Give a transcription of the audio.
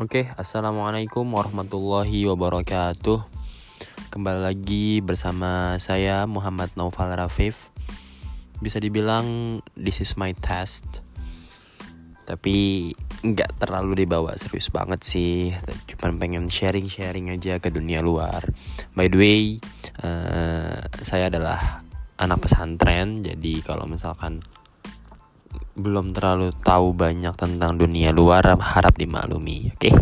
Oke, assalamualaikum warahmatullahi wabarakatuh. Kembali lagi bersama saya Muhammad Naufal Rafif. Bisa dibilang this is my test, tapi nggak terlalu dibawa serius banget sih. Cuman pengen sharing-sharing aja ke dunia luar. By the way, uh, saya adalah anak pesantren, jadi kalau misalkan belum terlalu tahu banyak tentang dunia luar harap dimaklumi oke okay?